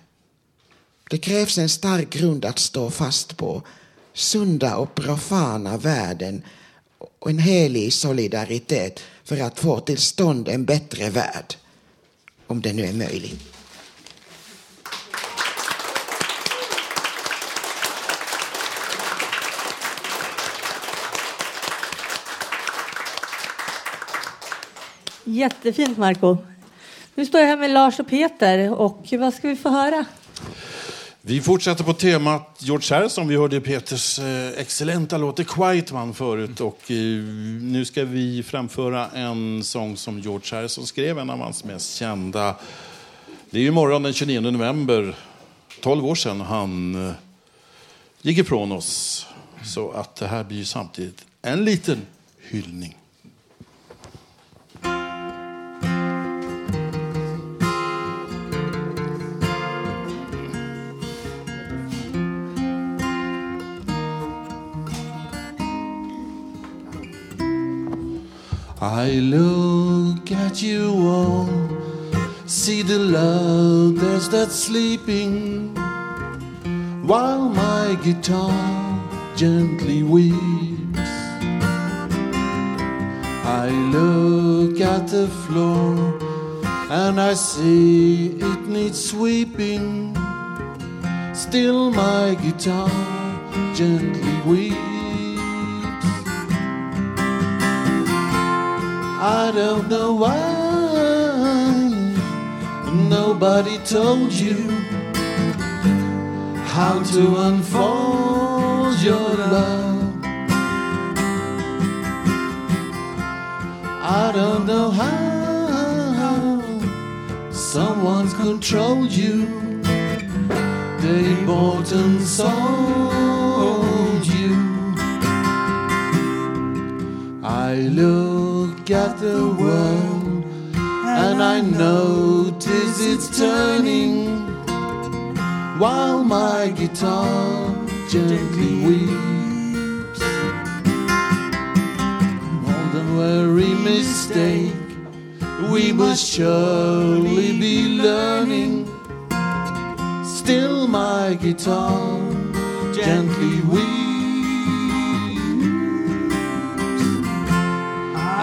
Det krävs en stark grund att stå fast på. Sunda och profana värden och en helig solidaritet för att få till stånd en bättre värld. Om det nu är möjligt. Jättefint, Marco. Nu står jag här med Lars och Peter. Och vad ska vi få höra? Vi fortsätter på temat George Harrison. Vi hörde Peters eh, excellenta låt The Quiet Man förut. Och eh, nu ska vi framföra en sång som George Harrison skrev, en av hans mest kända. Det är ju morgon den 29 november, 12 år sedan han eh, gick ifrån oss. Så att det här blir samtidigt en liten hyllning. I look at you all, see the love that's that sleeping, while my guitar gently weeps. I look at the floor and I see it needs sweeping. Still, my guitar gently weeps. I don't know why nobody told you how to unfold your love. I don't know how someone's controlled you. They bought and sold you. I look at the world and I notice it's turning while my guitar gently weeps. More than worry mistake, we must surely be learning. Still, my guitar gently weeps.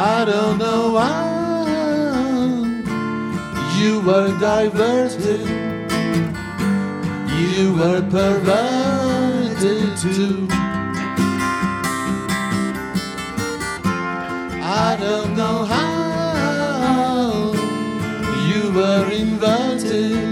I don't know why you were diverted, you were perverted too. I don't know how you were inverted,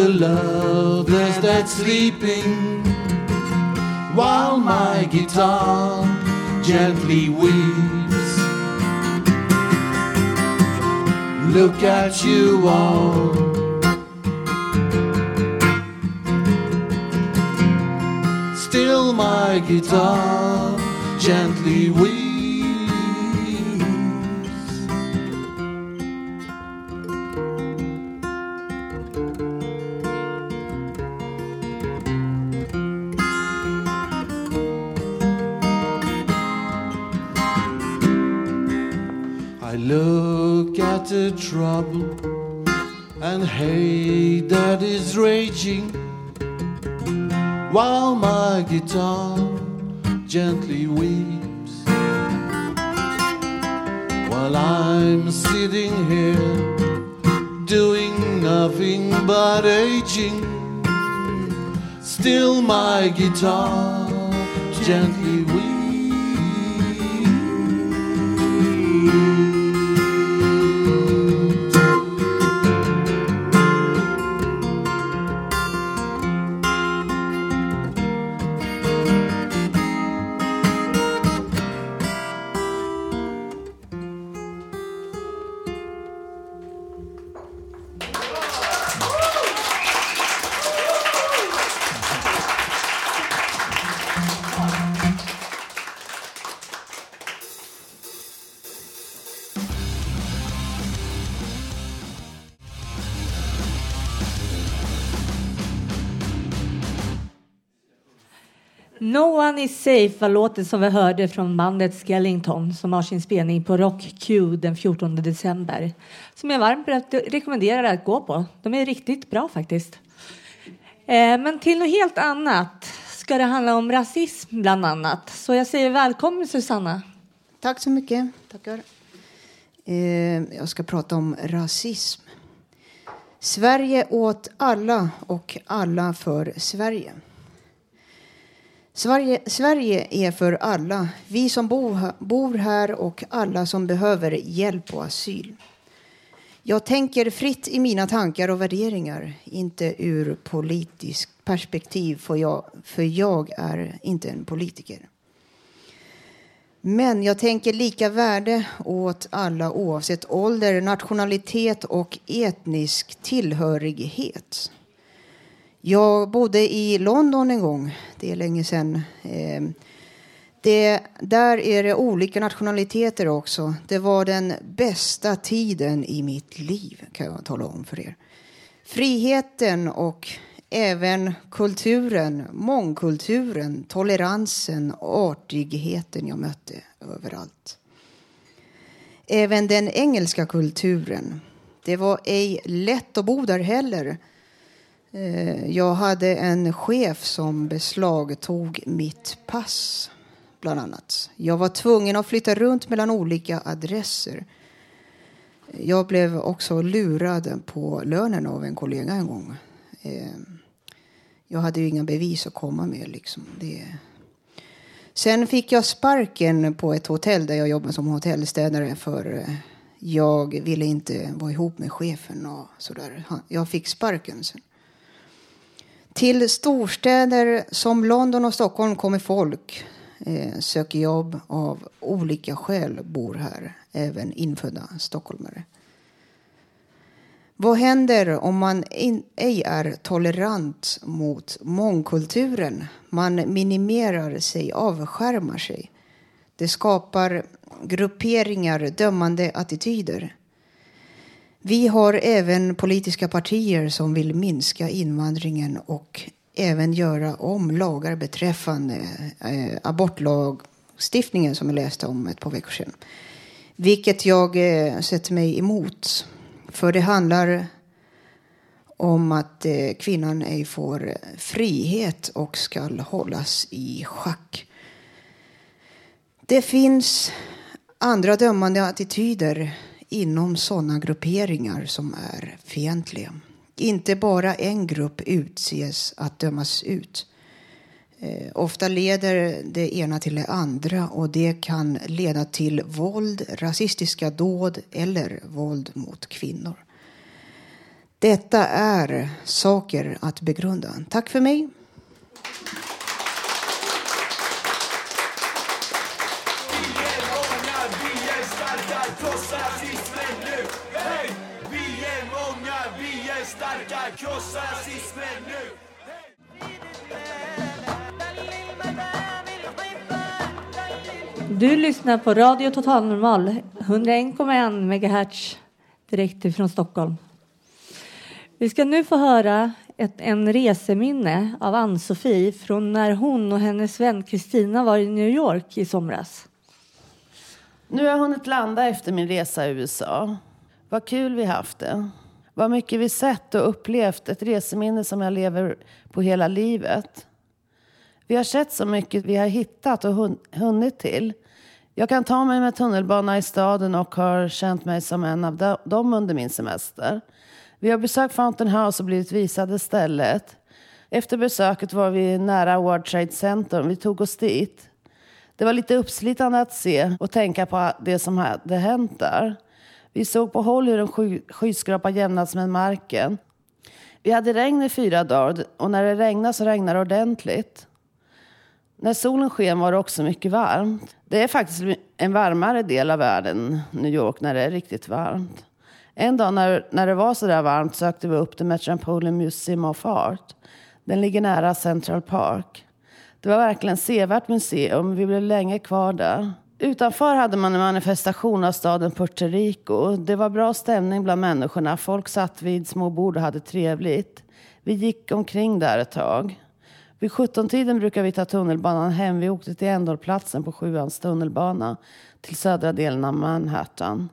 the lovers that's sleeping, while my guitar gently weeps. Look at you all. Still, my guitar gently weeps. Trouble and hate that is raging while my guitar gently weeps. While I'm sitting here doing nothing but aging, still my guitar gently weeps. Safe var låten som vi hörde från bandet Skellington som har sin spelning på Rock Q den 14 december. Som jag varmt rekommenderar att gå på. De är riktigt bra faktiskt. Eh, men till något helt annat ska det handla om rasism bland annat. Så jag säger välkommen Susanna. Tack så mycket. Tackar. Eh, jag ska prata om rasism. Sverige åt alla och alla för Sverige. Sverige, Sverige är för alla, vi som bo, bor här och alla som behöver hjälp och asyl. Jag tänker fritt i mina tankar och värderingar, inte ur politiskt perspektiv, för jag, för jag är inte en politiker. Men jag tänker lika värde åt alla oavsett ålder, nationalitet och etnisk tillhörighet. Jag bodde i London en gång, det är länge sedan. Ehm, det, där är det olika nationaliteter också. Det var den bästa tiden i mitt liv, kan jag tala om för er. Friheten och även kulturen, mångkulturen, toleransen, artigheten jag mötte överallt. Även den engelska kulturen. Det var ej lätt att bo där heller. Eh, jag hade en chef som beslagtog mitt pass, bland annat. Jag var tvungen att flytta runt mellan olika adresser. Jag blev också lurad på lönen av en kollega en gång. Eh, jag hade ju inga bevis att komma med. Liksom. Det... Sen fick jag sparken på ett hotell där jag jobbade som hotellstädare för eh, jag ville inte vara ihop med chefen och sådär. Jag fick sparken sen. Till storstäder som London och Stockholm kommer folk, eh, söker jobb av olika skäl, bor här, även infödda stockholmare. Vad händer om man in, ej är tolerant mot mångkulturen? Man minimerar sig, avskärmar sig. Det skapar grupperingar, dömande attityder. Vi har även politiska partier som vill minska invandringen och även göra om lagar beträffande eh, abortlagstiftningen som jag läste om ett par veckor sedan. Vilket jag eh, sätter mig emot. För det handlar om att eh, kvinnan ej får frihet och skall hållas i schack. Det finns andra dömande attityder inom sådana grupperingar som är fientliga. Inte bara en grupp utses att dömas ut. Eh, ofta leder det ena till det andra och det kan leda till våld, rasistiska dåd eller våld mot kvinnor. Detta är saker att begrunda. Tack för mig. Du lyssnar på Radio Total Normal, 101,1 MHz direkt ifrån Stockholm. Vi ska nu få höra ett, en reseminne av Ann-Sofie från när hon och hennes vän Kristina var i New York i somras. Nu har jag hunnit landa efter min resa i USA. Vad kul vi haft det. Vad mycket vi sett och upplevt. Ett reseminne som jag lever på hela livet. Vi har sett så mycket vi har hittat och hun- hunnit till. Jag kan ta mig med tunnelbana i staden och har känt mig som en av dem under min semester. Vi har besökt Fountain House och blivit visade stället. Efter besöket var vi nära World Trade Center. Vi tog oss dit. Det var lite uppslitande att se och tänka på det som hade hänt där. Vi såg på håll hur en sky skyskrapa jämnats med marken. Vi hade regn i fyra dagar och när det regnade så regnade det ordentligt. När solen sken var det också mycket varmt. Det är faktiskt en varmare del av världen, New York, när det är riktigt varmt. En dag när, när det var så där varmt sökte vi upp The Metropolitan Museum of Art. Den ligger nära Central Park. Det var verkligen sevärt museum. Vi blev länge kvar där. Utanför hade man en manifestation av staden Puerto Rico. Det var bra stämning bland människorna. Folk satt vid små bord och hade trevligt. Vi gick omkring där ett tag. Vid 17-tiden brukar vi ta tunnelbanan hem. Vi åkte till ändhållplatsen på Sjuans tunnelbana till södra delen av Manhattan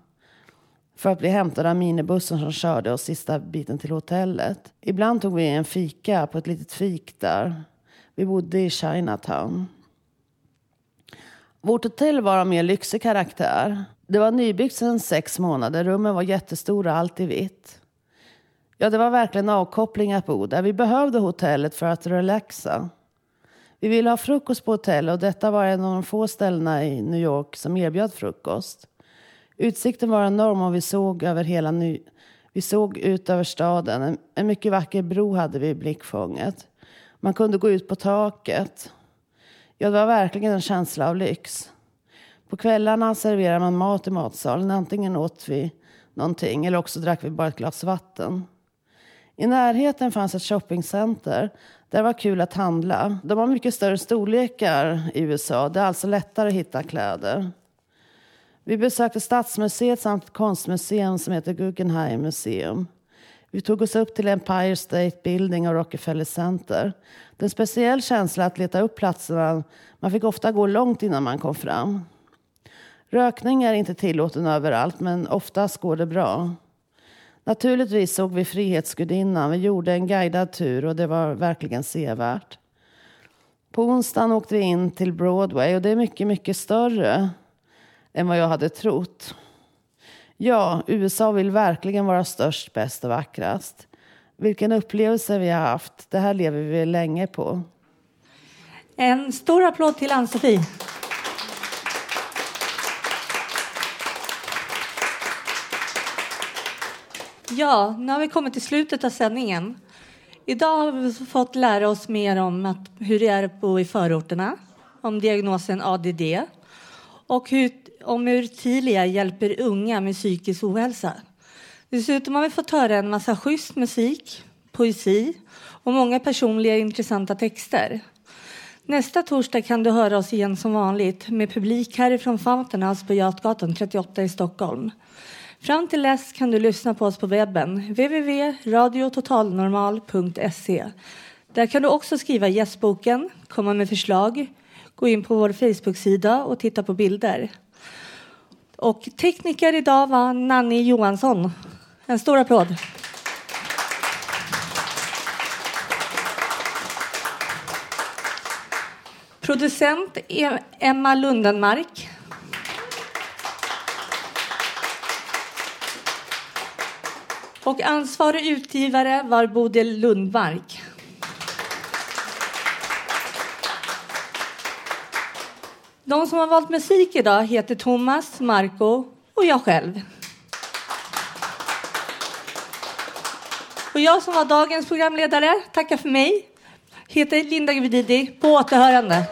för att bli hämtade av minibussen som körde oss sista biten till hotellet. Ibland tog vi en fika på ett litet fik där. Vi bodde i Chinatown. Vårt hotell var av mer lyxig karaktär. Det var nybyggt sedan sex månader. Rummen var jättestora, allt i vitt. Ja, det var verkligen avkoppling att bo där. Vi behövde hotellet för att relaxa. Vi ville ha frukost på hotellet och detta var en av de få ställena i New York som erbjöd frukost. Utsikten var enorm och vi såg över hela Ny vi såg ut över staden. En, en mycket vacker bro hade vi i blickfånget. Man kunde gå ut på taket. Ja, det var verkligen en känsla av lyx. På kvällarna serverade man mat i matsalen. Antingen åt vi någonting eller också drack vi bara ett glas vatten. I närheten fanns ett shoppingcenter. Där var kul att handla. De har mycket större storlekar i USA. Det är alltså lättare att hitta kläder. Vi besökte Stadsmuseet samt ett konstmuseum som heter Guggenheim Museum. Vi tog oss upp till Empire State Building och Rockefeller Center. Det är en speciell känsla att leta upp platserna. Man fick ofta gå långt innan man kom fram. Rökning är inte tillåten överallt, men oftast går det bra. Naturligtvis såg vi Frihetsgudinnan. Vi gjorde en guidad tur och det var verkligen sevärt. På onsdagen åkte vi in till Broadway och det är mycket, mycket större än vad jag hade trott. Ja, USA vill verkligen vara störst, bäst och vackrast. Vilken upplevelse vi har haft. Det här lever vi länge på. En stor applåd till Ann-Sofie. Ja, nu har vi kommit till slutet av sändningen. Idag har vi fått lära oss mer om att, hur det är att bo i förorterna, om diagnosen ADD och hur, om hur Tilia hjälper unga med psykisk ohälsa. Dessutom har vi fått höra en massa schysst musik, poesi och många personliga intressanta texter. Nästa torsdag kan du höra oss igen som vanligt med publik härifrån Fountain House på Götgatan 38 i Stockholm. Fram till dess kan du lyssna på oss på webben www.radiototalnormal.se. Där kan du också skriva gästboken, komma med förslag, gå in på vår Facebook-sida och titta på bilder. Och tekniker idag var Nanni Johansson. En stor applåd. Producent e- Emma Lundenmark. Och ansvarig utgivare var Bodil Lundmark. De som har valt musik idag heter Thomas, Marco och jag själv. Och jag som var dagens programledare tackar för mig. Heter Linda Gvididi. På återhörande.